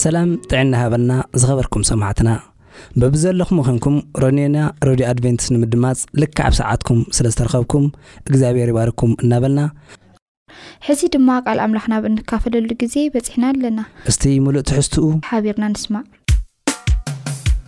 ሰላም ጥዕና ይሃበልና ዝኸበርኩም ሰማዕትና በብዘለኹም ዄንኩም ሮኔና ረድዮ ኣድቨንትስ ንምድማጽ ልክዕ ኣብ ሰዓትኩም ስለ ዝተረኸብኩም እግዚኣብሔር ይባርኩም እናበልና ሕዚ ድማ ቃል ኣምላኽ ናብ እንካፈለሉ ግዜ በጺሕና ኣለና። እስቲ ምሉእ ትሕዝትኡ ሓቢርና ንስማዕ።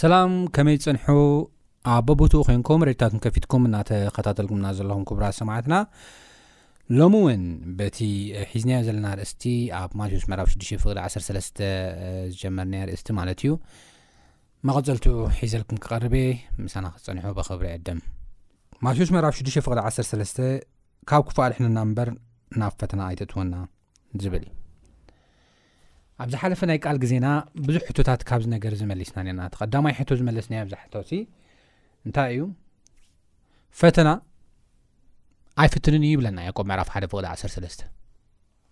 ሰላም ከመይ ፅንሑ ኣብ በቦትኡ ኮንኩም ሬድታትኩም ከፊትኩም እናተከታተልኩምና ዘለኹም ክቡራ ሰማዕትና ሎሚ እውን በቲ ሒዝናዮ ዘለና ርእስቲ ኣብ ማቴዎስ ምዕራፍ 6 ፍቅዲ 13 ዝጀመርናዮ ርእስቲ ማለት እዩ መቐፀልቱ ሒዘልኩም ክቐርበ ምሳና ክፀንሑ ብክብሪ ዕድም ማቴዎስ ምዕራፍ 6 ፍቅዲ 13 ካብ ክፉእ ኣድሕንና እምበር ናብ ፈተና ኣይተእትወና ዝብል እዩ ኣብ ዝሓለፈ ናይ ቃል ግዜና ብዙሕ ሕቶታት ካብዚ ነገር እዚ መሊስና ነና እቲ ቀዳማይ ሕቶ ዝመለስናዮ ኣብዛ ሕቶ ሲ እንታይ እዩ ፈተና ኣይፍትንን እዩ ይብለና ያቆብ ምዕራፍ ሓደ ፍቕዲ 1ሰለስተ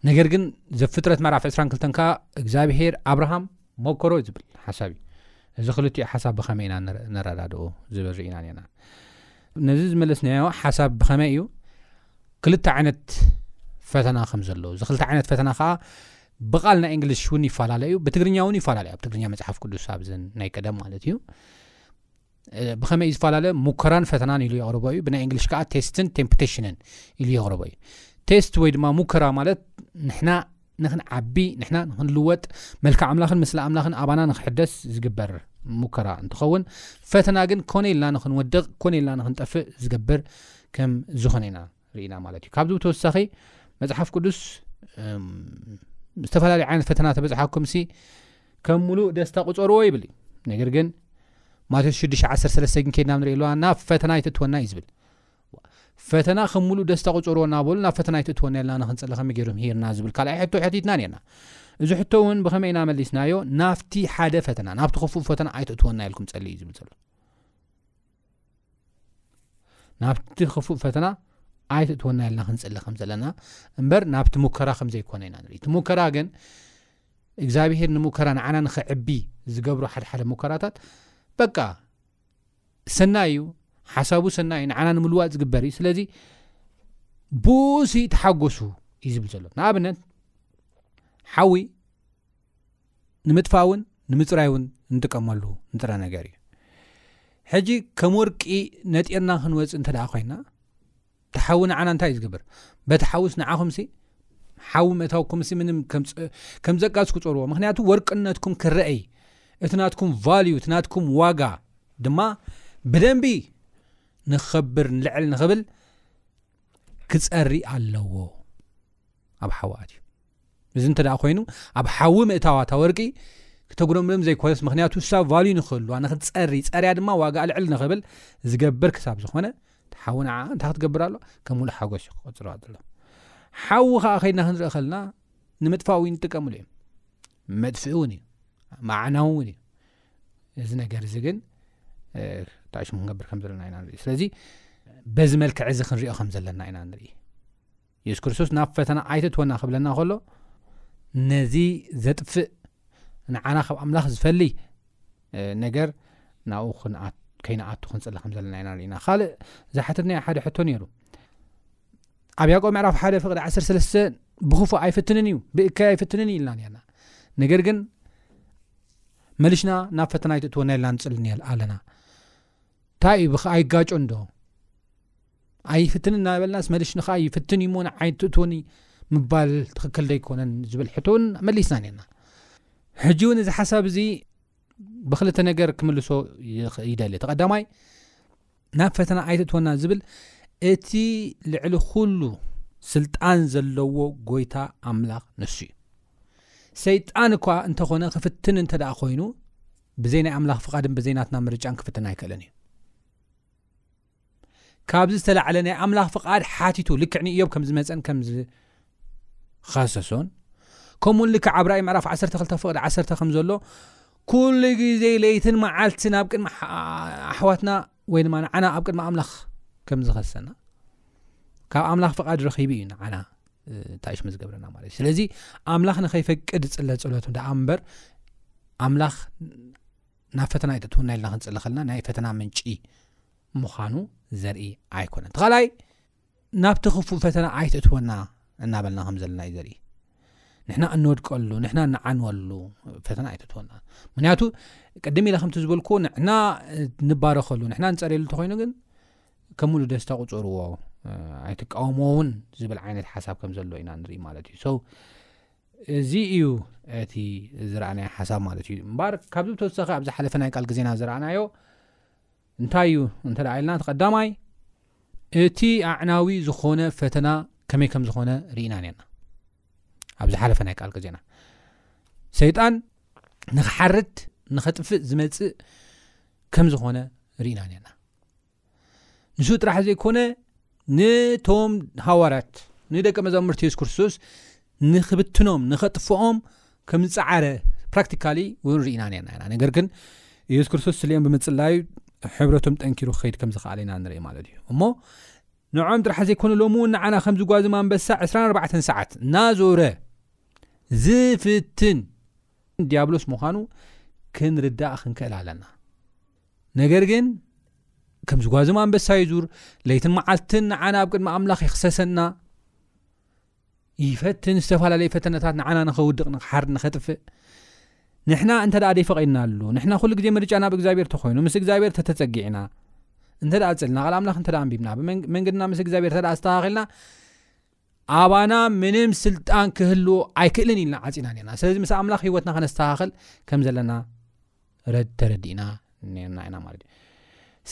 ነገር ግን ዘፍጥረት ምዕራፍ 2ስራክልተን ከዓ እግዚኣብሄር ኣብርሃም ሞኮሮ ዝብል ሓሳብ እዩ። እዚ ክልቲኡ ሓሳብ ብኸመይ ኢና ነረዳድኡ ዝብል ርኢና ኔርና። ነዚ ዝመለስናዮ ሓሳብ ብኸመይ እዩ ክልተ ዓይነት ፈተና ከም ዘሎ እዚ ክልተ ዓይነት ፈተና ከዓ ብቃል ናይ እንግሊሽ እውን ይፈላለ እዩ ብትግርኛ እውን ይፈላለ እዩ ኣብ ትግርኛ መፅሓፍ ቅዱስ ኣብዘን ናይ ቀደም ማለት እዩ ብኸመይ እዩ ዝፈላለ ሙከራን ፈተናን ኢሉ የቕርቦ እዩ ብናይ እንግሊሽ ከዓ ቴስትን ቴምፕቴሽንን ኢሉ የቕርቦ እዩ ቴስት ወይ ድማ ሙከራ ማለት ንሕና ንክንዓቢ ንሕና ንክንልወጥ መልክዕ ኣምላኽን ምስሊ ኣምላኽን ኣባና ንክሕደስ ዝግበር ሙከራ እንትኸውን ፈተና ግን ኮነ ኢልና ንክንወድቕ ኮነ ኢልና ንክንጠፍእ ዝገብር ከም ዝኾነ ኢና ርኢና ማለት እዩ ካብዚ ብተወሳኺ መፅሓፍ ቅዱስ ዝተፈላለዩ ዓይነት ፈተና ተበፅሓኩም ሲ ከም ሙሉእ ደስታ ቁፀርዎ ይብል እዩ ነገር ግን ማቴዎስ 613 ግን ከድና ንሪኢ ኣለዋ ናብ ፈተና ይትእትወና እዩ ዝብል ፈተና ከም ሙሉእ ደስታ ቁፀርዎ እናበሉ ናብ ፈተና ይትእትወና የለና ንክንፅሊ ከመይ ገይሮም ሂርና ዝብል ካልኣይ ሕቶ ሕቲትና ነርና እዚ ሕቶ እውን ብኸመይ ኢና መሊስናዮ ናብቲ ሓደ ፈተና ናብቲ ክፉእ ፈተና ኣይትእትወና ኢልኩም ፀሊ እዩ ዝብል ዘሎ ናብቲ ክፉእ ፈተና ኣይትእትወና ኢልና ክንፅሊ ከም ዘለና እምበር ናብቲ ሙከራ ከም ዘይኮነ ኢና ንርኢ እቲ ሙከራ ግን እግዚኣብሄር ንሙከራ ንዓና ንክዕቢ ዝገብሩ ሓደሓደ ሙከራታት በቃ ሰናይ እዩ ሓሳቡ ሰናይ እዩ ንዓና ንምልዋጥ ዝግበር እዩ ስለዚ ብኡሲ ተሓጎሱ እዩ ዝብል ዘሎ ንኣብነት ሓዊ ንምጥፋውን ንምፅራይ እውን ንጥቀመሉ ንጥረ ነገር እዩ ሕጂ ከም ወርቂ ነጢርና ክንወፅእ እንተ ኮይና ተሓዊ ንዓና እንታይ እዩ ዝግብር በቲ ሓዊስ ንዓኹም ሲ ሓዊ ምእታውኩም ሲ ምንም ከም ዘቃስ ክፀርዎ ምክንያቱ ወርቅነትኩም ክረአይ እቲ ናትኩም ቫልዩ እቲ ናትኩም ዋጋ ድማ ብደንቢ ንክከብር ንልዕል ንክብል ክፀሪ ኣለዎ ኣብ ሓዊ ኣትዩ እዚ እንተ ኮይኑ ኣብ ሓዊ ምእታዋ እታ ወርቂ ክተጉረምርም ዘይኮነስ ምክንያቱ እሳ ቫልዩ ንክህልዋ ንክትፀሪ ፀርያ ድማ ዋጋ ኣልዕል ንክብል ዝገብር ክሳብ ዝኮነ ሓዊ ንዓ እንታይ ክትገብር ኣሎ ከም ሙሉእ ሓጎስ እዩ ክቆፅሮ ኣሎ ሓዊ ከዓ ከይድና ክንርኢ ከለና ንምጥፋእ እውን ይጥቀምሉ እዮም መጥፍኢ እውን እዩ ማዕናው እውን እዩ እዚ ነገር እዚ ግን ጣዕሽሙ ክንገብር ከም ዘለና ኢና ንርኢ ስለዚ በዚ መልክዕ እዚ ክንሪኦ ከም ዘለና ኢና ንርኢ የሱስ ክርስቶስ ናብ ፈተና ኣይተእትወና ክብለና ከሎ ነዚ ዘጥፍእ ንዓና ካብ ኣምላኽ ዝፈልይ ነገር ናብኡ ክንኣት ከይንኣቱ ክንፅሊ ከም ዘለና ኢና ርኢና ካልእ ዝሓተትናዮ ሓደ ሕቶ ነይሩ ኣብ ያቆ ምዕራፍ ሓደ ፍቅዲ 13 ብክፉ ኣይፍትንን እዩ ብእከይ ኣይፍትንን እዩ ኢልና ርና ነገር ግን መልሽና ናብ ፈተና ይትእትወና የልና ንፅሊ ኣለና እንታይ እዩ ብከ ኣይጋጮን ዶ ኣይፍትን እናበልናስ መልሽ ንከዓ ይፍትን እዩሞ ንዓይን ትእትወኒ ምባል ትክክል ዘይኮነን ዝብል ሕቶ እውን መሊስና ነርና ሕጂ እውን እዚ ሓሳብ እዚ ብክልተ ነገር ክምልሶ ይደሊ ተቀዳማይ ናብ ፈተና ኣይትእትወና ዝብል እቲ ልዕሊ ኩሉ ስልጣን ዘለዎ ጎይታ ኣምላኽ ንሱ እዩ ሰይጣን እኳ እንተኾነ ክፍትን እንተደኣ ኮይኑ ብዘይ ናይ ኣምላኽ ፍቓድን ብዘይ ናትና ምርጫን ክፍትን ኣይክእልን እዩ። ካብዚ ዝተላዕለ ናይ ኣምላኽ ፍቓድ ሓቲቱ ልክዕ ንእዮብ ከም ዝመፀን ከም ዝኸሰሶን ከምኡውን ልክዕ ኣብ ራእይ ምዕራፍ 12 ፍቕዲ 1 ከም ዘሎ ኩሉ ግዜ ለይትን መዓልትን ኣብ ቅድሚ ኣሕዋትና ወይ ድማ ንዓና ኣብ ቅድሚ ኣምላኽ ከም ዝኸሰና ካብ ኣምላኽ ፍቓድ ረኺቡ እዩ ንዓና ታይሽ መዝገብረና ማለት እዩ ስለዚ ኣምላኽ ንኸይፈቅድ ዝፅለ ፀሎት ዳኣ ምበር ኣምላኽ ናብ ፈተና ይተትውና ኢልና ክንፅሊ ከለና ናይ ፈተና ምንጪ ምዃኑ ዘርኢ ኣይኮነን ተኻልይ ናብቲ ክፉእ ፈተና ኣይትእትወና እናበልና ከም ዘለና እዩ ዘርኢ ንሕና እንወድቀሉ ንሕና ንዓንወሉ ፈተና ኣይትእትወና ምክንያቱ ቅድሚ ኢለ ከምቲ ዝበልኩዎ ንሕና ንባረኸሉ ንሕና ንፀርየሉ እንተኮይኑ ግን ከም ሙሉ ደስታ ቁፅርዎ ኣይትቃወምዎ እውን ዝብል ዓይነት ሓሳብ ከም ዘሎ ኢና ንርኢ ማለት እዩ ሰው እዚ እዩ እቲ ዝረኣናዮ ሓሳብ ማለት እዩ እምበር ካብዚ ብተወሳኺ ኣብ ዝሓለፈ ናይ ቃል ግዜና ዝረኣናዮ እንታይ እዩ እንተ ኢልና እቲ ቀዳማይ እቲ ኣዕናዊ ዝኾነ ፈተና ከመይ ከም ዝኾነ ርኢና ነርና ኣብ ዝሓለፈ ናይ ቃል ግዜና ሰይጣን ንክሓርድ ንኸጥፍእ ዝመፅእ ከም ዝኾነ ርኢና ነርና ንሱ ጥራሕ ዘይኮነ ንቶም ሃዋርያት ንደቂ መዛሙርቲ የሱስ ክርስቶስ ንክብትኖም ንኸጥፍኦም ከም ዝፀዓረ ፕራክቲካሊ ውን ርኢና ነርና ኢና ነገር ግን የሱስ ክርስቶስ ስልኦም ብምፅላዩ ሕብረቶም ጠንኪሩ ክኸይድ ከም ዝክኣለ ኢና ንርኢ ማለት እዩ እሞ ንዖም ጥራሕ ዘይኮነ ሎሚ እውን ንዓና ከም ዝጓዝ ኣንበሳ 24 ሰዓት ናዞረ ዝፍትን ዲያብሎስ ምዃኑ ክንርዳእ ክንክእል ኣለና ነገር ግን ከም ዝጓዝም ኣንበሳ ይዙር ለይትን መዓልትን ንዓና ኣብ ቅድሚ ኣምላኽ ይክሰሰና ይፈትን ዝተፈላለዩ ፈተነታት ንዓና ንኸውድቕ ንክሓር ንኸጥፍእ ንሕና እንተ ደኣ ደይፈቐድና ኣሉ ንሕና ኩሉ ግዜ ምርጫ ናብ እግዚኣብሔር ተኮይኑ ምስ እግዚኣብሔር ተተፀጊዕና እንተ ፀልና ቃል ኣምላኽ እተ ኣንቢብና ብመንገድና ምስ እግዚኣብሔር ተ ኣስተኻኺልና ኣባና ምንም ስልጣን ክህልዎ ኣይክእልን ኢልና ዓፂና ነርና ስለዚ ምስ ኣምላኽ ሂወትና ከነስተኻኸል ከም ዘለና ተረዲእና ነርና ኢና ማለት እዩ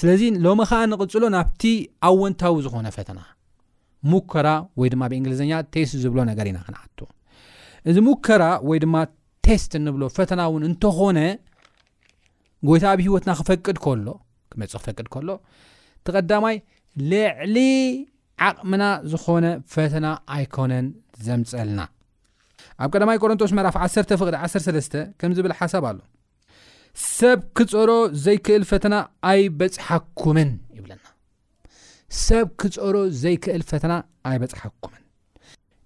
ስለዚ ሎሚ ከዓ ንቕፅሎ ናብቲ ኣወንታዊ ዝኾነ ፈተና ሙከራ ወይ ድማ ብእንግሊዝኛ ቴስት ዝብሎ ነገር ኢና ክንኣቱ እዚ ሙከራ ወይ ድማ ቴስት እንብሎ ፈተና እውን እንተኾነ ጎይታ ኣብ ሂወትና ክፈቅድ ከሎ ክመፅእ ክፈቅድ ከሎ እቲ ቀዳማይ ልዕሊ ዓቕምና ዝኾነ ፈተና ኣይኮነን ዘምጸልና። ኣብ ቀዳማይ ቆሮንቶስ ምዕራፍ ዓሰርተ ፍቕዲ ዓሰርተ ሰለስተ ከም ዝብል ሓሳብ ኣሎ። ሰብ ክጸሮ ዘይክእል ፈተና ኣይበጽሓኩምን ይብለና። ሰብ ክጸሮ ዘይክእል ፈተና ኣይበጽሓኩምን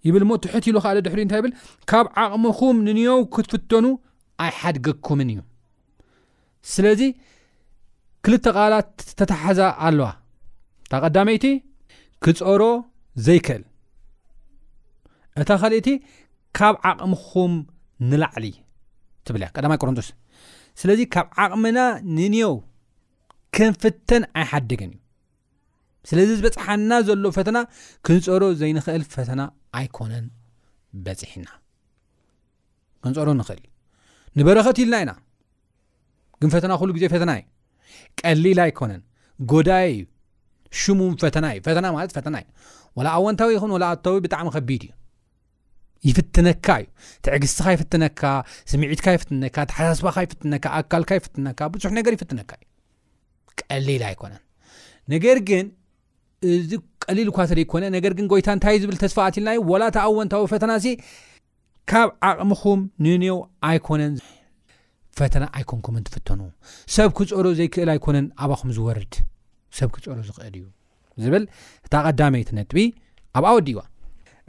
ይብል እሞ ትሕት ኢሉ ካለ ድሕሪ እንታይ ይብል ካብ ዓቕምኹም ንንዮው ክትፍተኑ ኣይሓድገኩምን እዩ ስለዚ ክልተ ቃላት ተታሓዛ ኣለዋ እታ ቀዳመይቲ ክፀሮ ዘይክእል እታ ካልእቲ ካብ ዓቕምኹም ንላዕሊ ትብልያ ቀዳማይ ቆሮንቶስ ስለዚ ካብ ዓቕምና ንንዮ ክንፍተን ኣይሓደግን እዩ ስለዚ ዝበፅሓና ዘሎ ፈተና ክንፀሮ ዘይንኽእል ፈተና ኣይኮነን በፂሕና ክንፀሮ ንኽእል ንበረኸት ኢልና ኢና ግን ፈተና ኩሉ ግዜ ፈተና እዩ ቀሊል ኣይኮነን ጎዳይ እዩ ሽሙ ፈተና እዩ ፈተና ማለት ፈተና እዩ ወላ ኣወንታዊ ይኹን ወላ ኣታዊ ብጣዕሚ ከቢድ እዩ ይፍትነካ እዩ ትዕግስትኻ ይፍትነካ ስምዒትካ ይፍትነካ ተሓሳስባኻ ይፍትነካ ኣካልካ ይፍትነካ ብዙሕ ነገር ይፍትነካ እዩ ቀሊል ኣይኮነን ነገር ግን እዚ ቀሊል እኳ ተደይኮነ ነገር ግን ጎይታ እንታይ ዝብል ተስፋ ኣትልናዩ ወላ ተኣወንታዊ ፈተና ሲ ካብ ዓቕምኹም ንኔው ኣይኮነን ፈተና ኣይኮንኩምን ትፍተኑ ሰብ ክፀሮ ዘይክእል ኣይኮነን ኣባኹም ዝወርድ ሰብ ክፀሮ ዝኽእል እዩ ዝብል እታ ቀዳመይቲ ነጥቢ ኣብኣ ወዲእዋ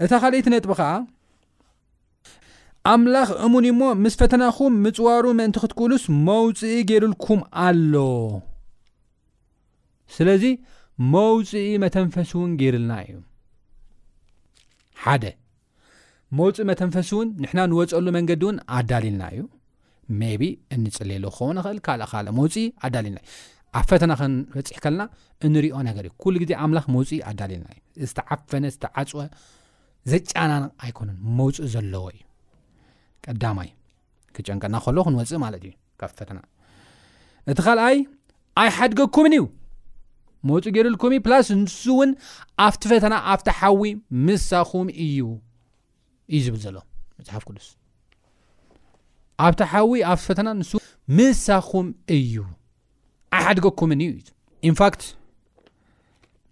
እታ ካልእይቲ ነጥቢ ከዓ ኣምላኽ እሙን እዩ እሞ ምስ ፈተናኹም ምፅዋሩ ምእንቲ ክትክእሉስ መውፅኢ ገይሩልኩም ኣሎ ስለዚ መውፅኢ መተንፈሲ እውን ገይርልና እዩ ሓደ መውፅኢ መተንፈሲ እውን ንሕና ንወፀሉ መንገዲ እውን ኣዳሊልና እዩ ሜቢ እንፅለየሉ ክኸውን ይኽእል ካልእ ካልእ መውፅኢ ኣዳሊልና እዩ ኣብ ፈተና ክንበፅሕ ከለና እንሪኦ ነገር እዩ ኩሉ ግዜ ኣምላኽ መውፅኢ ኣዳሊልና እዩ ዝተዓፈነ ዝተዓፅወ ዘጫናንቕ ኣይኮነን መውፅኢ ዘለዎ እዩ ቀዳማይ ክጨንቀና ከሎ ክንወፅእ ማለት እዩ ካብ ፈተና እቲ ካልኣይ ኣይሓድገኩምን እዩ መፁ ገይሩልኩም እዩ ፕላስ ንሱ እውን ኣብቲ ፈተና ኣብቲ ሓዊ ምሳኹም እዩ እዩ ዝብል ዘሎ መፅሓፍ ቅዱስ ኣብቲ ሓዊ ኣብቲ ፈተና ንሱ ምሳኹም እዩ ኣይሓድገኩምን እዩ ኢንፋክት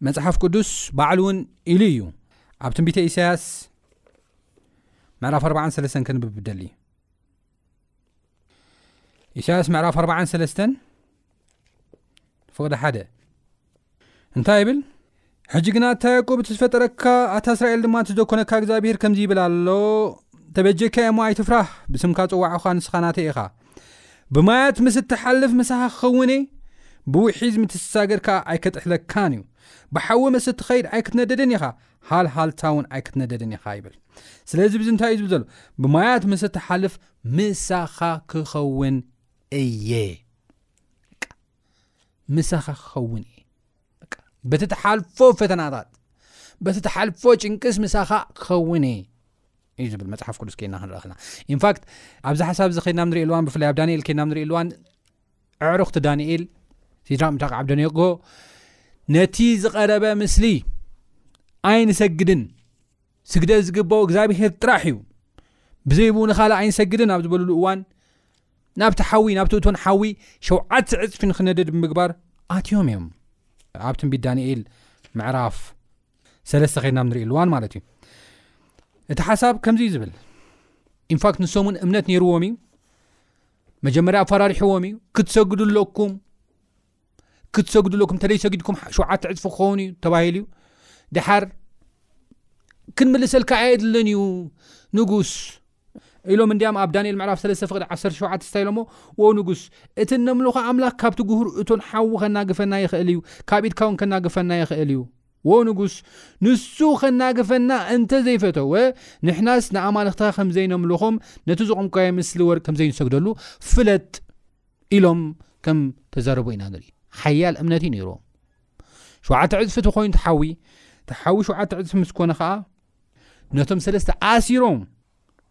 መፅሓፍ ቅዱስ ባዕሉ እውን ኢሉ እዩ ኣብ ትንቢተ ኢሳያስ ምዕራፍ ኣርባዓን ሰለስተን ክንብብ ብደሊ ኢሳያስ ምዕራፍ ኣርባዓን ሰለስተን ፍቕዲ ሓደ እንታይ ይብል ሕጂ ግና እታ ያቆብ እቲ ዝፈጠረካ ኣታ እስራኤል ድማ እቲ ዘኮነካ እግዚኣብሄር ከምዚ ይብል ኣሎ ተበጀካ እሞ ኣይትፍራህ ብስምካ ፅዋዕኻ ንስኻ ናተ ኢኻ ብማያት ምስ እትሓልፍ ምሳኻ ክኸውን እየ ብውሒዝ ምትስሳገር ከዓ ኣይከጥሕለካን እዩ ብሓዊ ምስ እትኸይድ ኣይክትነደድን ኢኻ ሃልሃልታ ውን ኣይክትነደድን ኢኻ ይብል ስለዚ ብዚ እንታይ እዩ ዝብል ዘሎ ብማያት ምስ እትሓልፍ ምሳኻ ክኸውን እየ ምሳኻ ክኸውን እየ በቲ ትሓልፎ ፈተናታት በቲ ትሓልፎ ጭንቅስ ምሳኻ ክኸውን እየ እዩ ዝብል መፅሓፍ ቅዱስ ከና ክንረክና ኢንፋክት ኣብዚ ሓሳብ እዚ ከድና ንሪእልዋን ብፍላይ ኣብ ዳንኤል ከድና ንሪእልዋን ኣዕሩኽቲ ዳንኤል ሲድራቅ ምሻቅ ዓብደኔጎ ነቲ ዝቐረበ ምስሊ ኣይንሰግድን ስግደ ዝግበኦ እግዚኣብሄር ጥራሕ እዩ ብዘይብኡ ንካልእ ኣይንሰግድን ኣብ ዝበልሉ እዋን ናብቲ ሓዊ ናብቲ እቶን ሓዊ ሸውዓተ ዕፅፊ ንክነደድ ብምግባር ኣትዮም እዮም ኣብ ትንቢት ዳንኤል ምዕራፍ ሰለስተ ከድና ብ ንሪእሉ እዋን ማለት እዩ እቲ ሓሳብ ከምዚ ዝብል ኢንፋክት ንሶምን እምነት ነይርዎም እዩ መጀመርያ ኣፈራሪሕዎም እዩ ክትሰግዱ ኣለኩም ክትሰግዱ ኣለኩም ተደይ ሰጊድኩም ሸውዓተ ዕፅፊ ክኸውን እዩ ተባሂሉ እዩ ድሓር ክንምልሰልካ ኣየድልን እዩ ንጉስ ኢሎም እንዲያም ኣብ ዳንኤል ምዕራፍ ሰለስተ ፍቅዲ ዓሰርተ ሸውዓተ ስታይ ኢሎሞ ዎ ንጉስ እቲ እነምልኾ ኣምላኽ ካብቲ ጉሁር እቶን ሓዊ ከናግፈና ይኽእል እዩ ካብ ኢድካ እውን ከናግፈና ይኽእል እዩ ዎ ንጉስ ንሱ ኸናግፈና እንተ ዘይፈተወ፣ ንሕናስ ንኣማልኽትኻ ኸም ዘይነምልኾም፣ ነቲ ዘቖምካዮ ምስሊ ወርቂ ኸም ዘይንሰግደሉ ፍለጥ ኢሎም ከም እተዛረቡ ኢና ንርኢ። ሓያል እምነት እዩ ነይርዎም። ሸውዓተ ዕጽፊ እቲ ዀይኑ እቲ ሓዊ፣ እቲ ሓዊ ሸውዓተ ዕጽፊ ምስ ኰነ ኸኣ፣ ነቶም ሰለስተ ኣሲሮም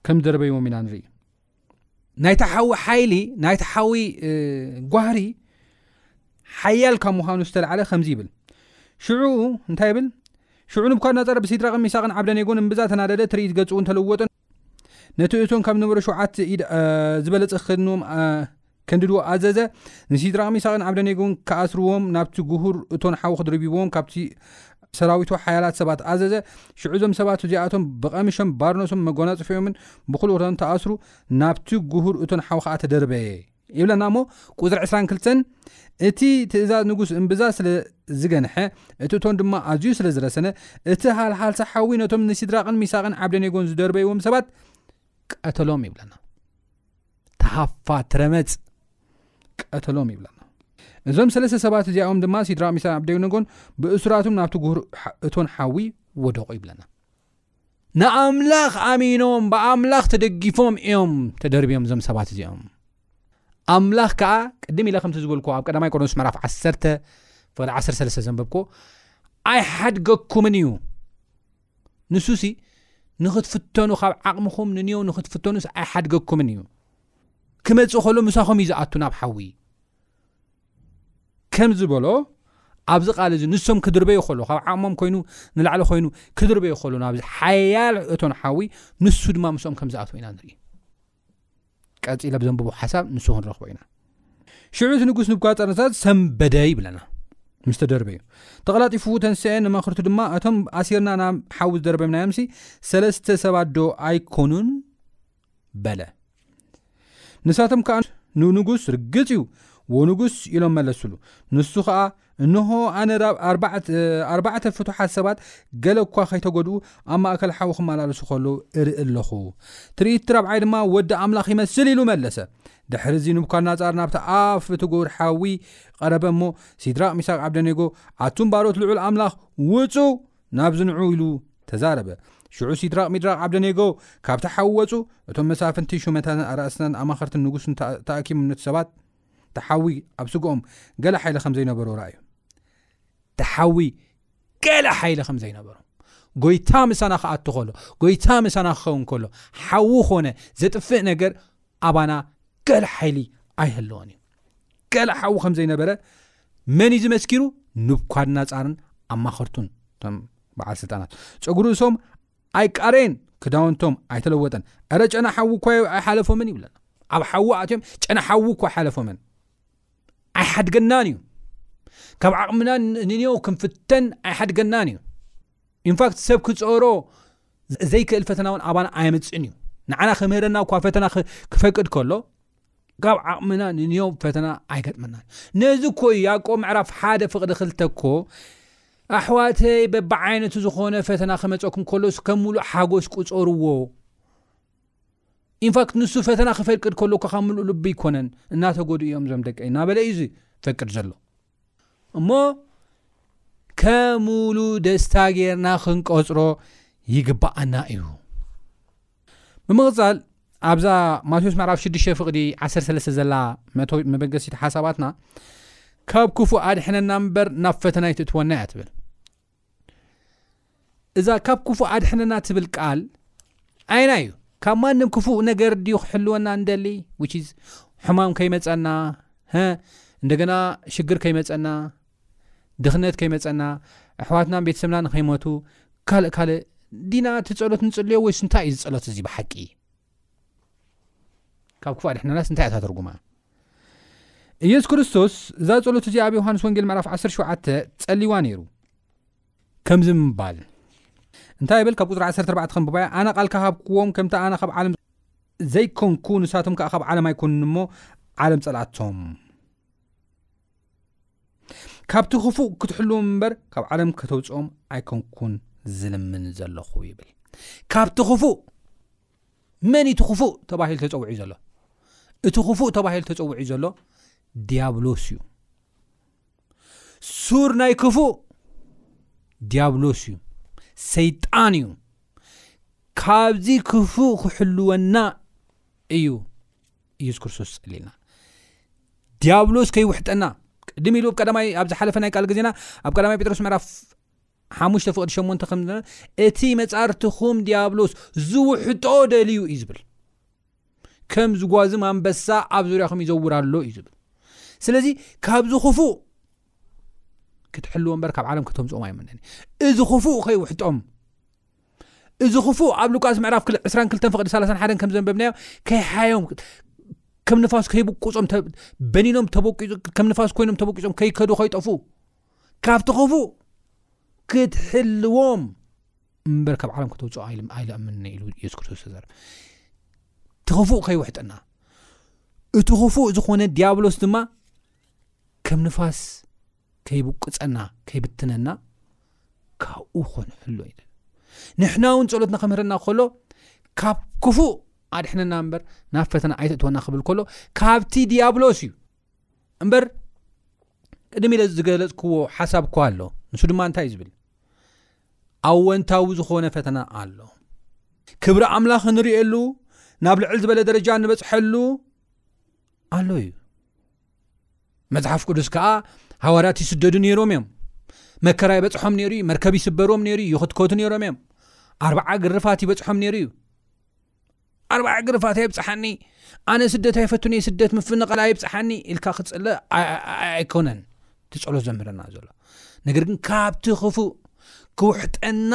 ከም ዝደርበይዎም ኢና ንርኢ። ናይቲ ሓዊ ሓይሊ ናይቲ ሓዊ ጓህሪ ሓያል ካብ ምዃኑ ዝተላዓለ ከምዚ ይብል ሽዑ እንታይ ይብል ሽዑ ንብኳድናፀር ብሲድራቅን ሚሳቅን ዓብደኔጎን እምብዛ ተናደደ ትርኢት ገጽኡ እንተለወጠን ነቲ እቶን ካብ ነበረ ሸውዓት ዝበለጸ ክኸድንዎም ከንድድዎ ኣዘዘ። ንሲድራቕ ሚሳቕን ዓብደኔጎን ክኣስርዎም ናብቲ ጉሁር እቶን ሓዊ ክድርብይዎም ካብቲ ሰራዊቱ ሓያላት ሰባት ኣዘዘ። ሽዑ እዞም ሰባት እዚኣቶም ብቐሚሾም ባርኖሶምን መጎናጸፊኦምን ብኹሉ ክዳኖም ተኣስሩ፣ ናብቲ ጉሁር እቶን ሓዊ ከኣ ተደርበየ። ይብለና እሞ ቁጽሪ ዕስራን ክልተን እቲ ትእዛዝ ንጉስ እምብዛ ስለ ዝገንሐ፣ እቲ እቶን ድማ ኣዝዩ ስለ ዝረሰነ፣ እቲ ሃልሃልታ ሓዊ ነቶም ንሲድራቕን ሚሳቕን ዓብደኔጎን ዝደርበይዎም ሰባት ቀተሎም ይብለና ተሃፋ ትረመፅ ቀተሎም ይብለና እዞም ሰለስተ ሰባት እዚኣኦም ድማ ሲድራ ሚሳን ኣብደይነጎን ብእሱራትም ናብቲ ጉህር እቶን ሓዊ ወደቑ ይብለና ንኣምላኽ ኣሚኖም ብኣምላኽ ተደጊፎም እዮም ተደርብዮም እዞም ሰባት እዚኦም ኣምላኽ ከዓ ቅድም ኢለ ከምቲ ዝበልኩ ኣብ ቀዳማይ ቆሮንስ መራፍ 1 ፍቅሪ 13 ዘንበብኮ ኣይሓድገኩምን እዩ ንሱሲ ንክትፍተኑ ካብ ዓቅምኹም ንንዮው ንክትፍተኑስ ኣይሓድገኩምን እዩ ክመጽእ ከሎ ምሳኹም እዩ ዝኣቱ ናብ ሓዊ ከም ዝበሎ ኣብዚ ቃል እዚ ንሶም ክድርበዩ ከሎ ካብ ዓቅሞም ኮይኑ ንላዕሊ ኮይኑ ክድርበዩ ከሎ ናብዚ ሓያል እቶን ሓዊ ንሱ ድማ ምስኦም ከም ዝኣትወ ኢና ንርኢ ቀጺለ ብዘንብቦ ሓሳብ ንሱ ክንረኽቦ ኢና ሽዑ እቲ ንጉስ ንብኳፀነፃር ሰንበደ ይብለና ምስ ተደርበ እዩ ተቐላጢፉ ተንስኤ ንመኽርቱ ድማ እቶም ኣሲርና ናብ ሓዊ ዝደርበምናዮምሲ ሰለስተ ሰባት ዶ ኣይኮኑን በለ ንሳቶም ከዓ ንንጉስ ርግፅ እዩ ወንጉስ ኢሎም መለሱሉ ንሱ ከዓ እንሆ ኣነ ብ ኣርባዕተ ፍቱሓት ሰባት ገለ እኳ ከይተጎድኡ ኣብ ማእከል ሓዊ ክመላለሱ ከለዉ እርኢ ኣለኹ። ትርኢት እቲ ራብዓይ ድማ ወዲ ኣምላኽ ይመስል ኢሉ መለሰ። ድሕሪ እዚ ንቡካድናጻር ናብቲ ኣፍ እቲ ጉሁድ ሓዊ ቐረበ እሞ ሲድራቅ ሚሳቅ ዓብደኔጎ ኣቱም ባሮት ልዑል ኣምላኽ ውጹ ናብዚ ንዑ ኢሉ ተዛረበ። ሽዑ ሲድራቅ ሚድራቅ ዓብደኔጎ ካብቲ ሓዊ ወጹ። እቶም መሳፍንቲ ሹመታትን ኣርእስታትን ኣማኸርትን ንጉስን ተኣኪቦም ነቲ ሰባት ተሓዊ ኣብ ስግኦም ገለ ሓይሊ ከም ዘይነበሮ ርኣዩ ተሓዊ ገለ ሓይሊ ከም ዘይነበሮ ጎይታ ምሳና ክኣት ከሎ ጎይታ ምሳና ክኸውን ከሎ ሓዊ ኮነ ዘጥፍእ ነገር ኣባና ገለ ሓይሊ ኣይህለዎን እዩ ገለ ሓዊ ከም ዘይነበረ መን እዩ ዝመስኪሩ ንብኳድናፃርን ኣማኸርቱን ቶም በዓል ስልጣናት ፀጉሪ እሶም ኣይቃረየን ክዳውንቶም ኣይተለወጠን ረ ጨና ሓዊ እኳ ኣይሓለፎምን ይብለና ኣብ ሓዊ ኣትዮም ጨና ሓዊ እኳ ሓለፎምን ኣይሓድገናን እዩ ካብ ዓቕምና ንንዮ ክንፍተን ኣይሓድገናን እዩ ኢንፋክት ሰብ ክፀሮ ዘይክእል ፈተና እውን ኣባና ኣየምፅእን እዩ ንዓና ክምህረና እኳ ፈተና ክፈቅድ ከሎ ካብ ዓቕምና ንንዮ ፈተና ኣይገጥመናን ነዚ ኮዩ ያዕቆብ ምዕራፍ ሓደ ፍቕዲ ክልተ ኮ ኣሕዋተይ በብዓይነቱ ዝኾነ ፈተና ክመፀኩም ከሎስ ከም ምሉእ ሓጎስ ቁፀርዎ ኢንፋክት ንሱ ፈተና ክፈቅድ ከሎካ ካብ ምሉእ ልቢ ኣይኮነን እናተጎድኡ እዮም ዞም ደቀ እናበለ እዩ ዝፈቅድ ዘሎ እሞ ከሙሉ ደስታ ጌርና ክንቆጽሮ ይግብኣና እዩ ብምቕጻል ኣብዛ ማቴዎስ ምዕራፍ 6 ፍቕዲ 13 ዘላ መበገሲት ሓሳባትና ካብ ክፉእ ኣድሕነና እምበር ናብ ፈተና ይትእትወና እያ ትብል እዛ ካብ ክፉእ ኣድሕነና ትብል ቃል ዓይና እዩ ካብ ማንም ክፉእ ነገር ድዩ ክሕልወና እንደሊ ሕማም ከይመፀና እንደገና ሽግር ከይመፀና ድኽነት ከይመፀና ኣሕዋትና ቤተሰብና ንከይመቱ ካልእ ካልእ ዲና እቲ ፀሎት ንፅልዮ ወይስ እንታይ እዩ ዝፀሎት እዚ ብሓቂ ካብ ክፉእ ኣድሕነናስ እንታይ እታ ትርጉማ ኢየሱስ ክርስቶስ እዛ ጸሎት እዚ ኣብ ዮሃንስ ወንጌል ምዕራፍ 17 ጸልዋ ነይሩ ከምዚ ምባል እንታይ ይብል ካብ ቁፅሪ 14 ከንብባያ ኣነ ቃልካ ሃብክዎም ከምቲ ኣነ ካብ ዓለም ዘይኮንኩ ንሳቶም ከዓ ካብ ዓለም ኣይኮኑን እሞ ዓለም ፀላኣቶም ካብቲ ክፉእ ክትሕልዎም እምበር ካብ ዓለም ከተውፅኦም ኣይኮንኩን ዝልምን ዘለኹ ይብል ካብቲ ክፉእ መን እቲ ክፉእ ተባሂሉ ተፀውዒ ዘሎ እቲ ክፉእ ተባሂሉ ተፀውዒ ዘሎ ዲያብሎስ እዩ ሱር ናይ ክፉእ ዲያብሎስ እዩ ሰይጣን እዩ ካብዚ ክፉእ ክሕልወና እዩ ኢየሱስ ክርስቶስ ጸሊና ዲያብሎስ ከይውሕጠና ቅድም ኢሉ ቀዳማይ ኣብ ዝሓለፈ ናይ ቃል ግዜና ኣብ ቀዳማይ ጴጥሮስ ምዕራፍ ሓሙሽተ ፍቅዲ ሸሞንተ ከም እቲ መጻርትኹም ዲያብሎስ ዝውሕጦ ደልዩ እዩ ዝብል ከም ዝጓዝም ኣንበሳ ኣብ ዙርያኹም ይዘውር ኣሎ እዩ ዝብል ስለዚ ካብዚ ክፉእ ክትሕልዎ እምበር ካብ ዓለም ከተምፅኦም ኣይምነኒ እዚ ክፉእ ከይውሕጦም እዚ ክፉእ ኣብ ሉቃስ ምዕራፍ 22 ፍቅዲ 31 ከም ዘንበብናዮ ከይሓዮም ከም ንፋስ ከይብቁፆም በኒኖም ከም ንፋስ ኮይኖም ተበቂፆም ከይከዱ ከይጠፉ ካብቲ ክፉእ ክትሕልዎም እምበር ካብ ዓለም ከተውፅኦ ኣይለኣምንኒ ኢሉ የሱስ ክርስቶስ ተዘር እቲ ክፉእ ከይውሕጠና እቲ ክፉእ ዝኾነ ዲያብሎስ ድማ ከም ንፋስ ከይቡቅጸና ከይብትነና ካብኡ ክንሕሎ ኢና ንሕና እውን ጸሎትና ከምህረና ከሎ ካብ ክፉእ ኣድሕነና እምበር ናብ ፈተና ኣይትእትወና ክብል ከሎ ካብቲ ዲያብሎስ እዩ እምበር ቅድሚ ኢለ ዝገለፅክዎ ሓሳብ እኳ ኣሎ ንሱ ድማ እንታይ እዩ ዝብል ኣወንታዊ ዝኾነ ፈተና ኣሎ ክብሪ ኣምላኽ ንርእየሉ ናብ ልዕል ዝበለ ደረጃ ንበፅሐሉ ኣሎ እዩ መጽሓፍ ቅዱስ ከኣ ሃዋርያት ይስደዱ ነይሮም እዮም መከራ ይበጽሖም ነይሩ እዩ መርከብ ይስበሮም ነይሩ እዩ ይኽትከቱ ነይሮም እዮም ኣርባዓ ግርፋት ይበጽሖም ነይሩ እዩ ኣርባዓ ግርፋት ኣይብፅሓኒ ኣነ ስደት ኣይፈትነ ስደት ምፍንቐል ኣይብፅሓኒ ኢልካ ክፅለ ኣይኮነን ትፀሎት ዘምህረና ዘሎ ነገር ግን ካብቲ ክፉእ ክውሕጠና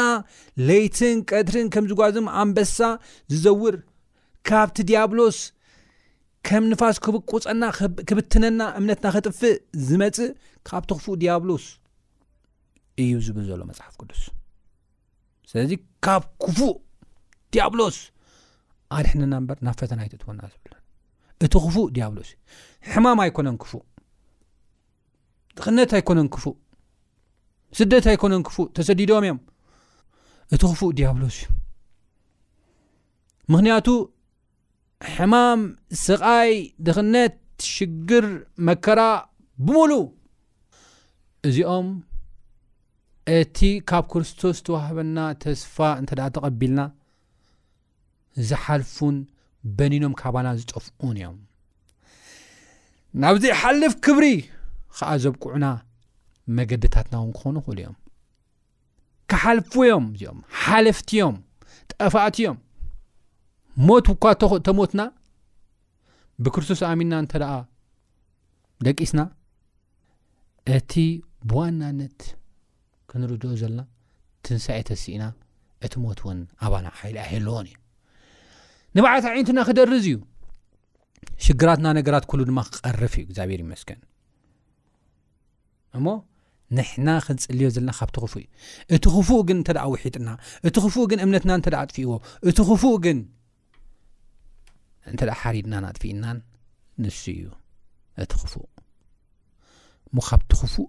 ለይትን ቀድርን ከም ዝጓዝም ኣንበሳ ዝዘውር ካብቲ ዲያብሎስ ከም ንፋስ ክብቁጸና ክብትነና እምነትና ከጥፍእ ዝመጽእ ካብቲ ክፉእ ዲያብሎስ እዩ ዝብል ዘሎ መጽሓፍ ቅዱስ ስለዚ ካብ ክፉእ ዲያብሎስ ኣድሕነና እምበር ናብ ፈተና ኣይትእትወና ዝብል እቲ ክፉእ ዲያብሎስ እዩ ሕማም ኣይኮነን ክፉእ ድኽነት ኣይኮነን ክፉእ ስደት ኣይኮነን ክፉእ ተሰዲዶም እዮም እቲ ክፉእ ዲያብሎስ እዩ ምክንያቱ ሕማም፣ ስቓይ፣ ድኽነት፣ ሽግር፣ መከራ ብምሉ እዚኦም እቲ ካብ ክርስቶስ ተዋህበና ተስፋ እንተ ተቐቢልና ዝሓልፉን በኒኖም ካባና ዝጠፍኡን እዮም ናብ ዘይሓልፍ ክብሪ ከዓ ዘብቅዑና መገድታትና እውን ክኾኑ ክእሉ እዮም ክሓልፉ ዮም እዚኦም ሓለፍቲ ዮም ጠፋእቲ ዮም ሞት እኳ ተሞትና ብክርስቶስ ኣሚንና እንተ ደኣ ደቂስና እቲ ብዋናነት ክንርድኦ ዘለና ትንሳኤ ተስእና እቲ ሞት እውን ኣባና ሓይሊ ኣይህለዎን እዩ ንባዓት ዓይነትና ክደርዝ እዩ ሽግራትና ነገራት ኩሉ ድማ ክቀርፍ እዩ እግዚኣብሔር ይመስገን እሞ ንሕና ክንጽልዮ ዘለና ካብቲ ክፉእ እዩ። እቲ ክፉእ ግን እንተ ውሒጥና፣ እቲ ክፉእ ግን እምነትና እንተ ኣጥፊእዎ፣ እቲ ክፉእ ግን እንተ ሓሪድናን ኣጥፊእናን ንሱ እዩ እቲ ክፉእ። እሞ ካብቲ ክፉእ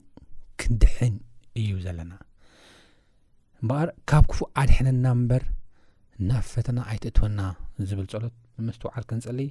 ክንድሕን እዩ ዘለና እምበኣር ካብ ክፉእ ኣድሕነና እምበር ናብ ፈተና ኣይትእትወና ዝብል ጸሎት ብምስትውዓል ክንጽልይ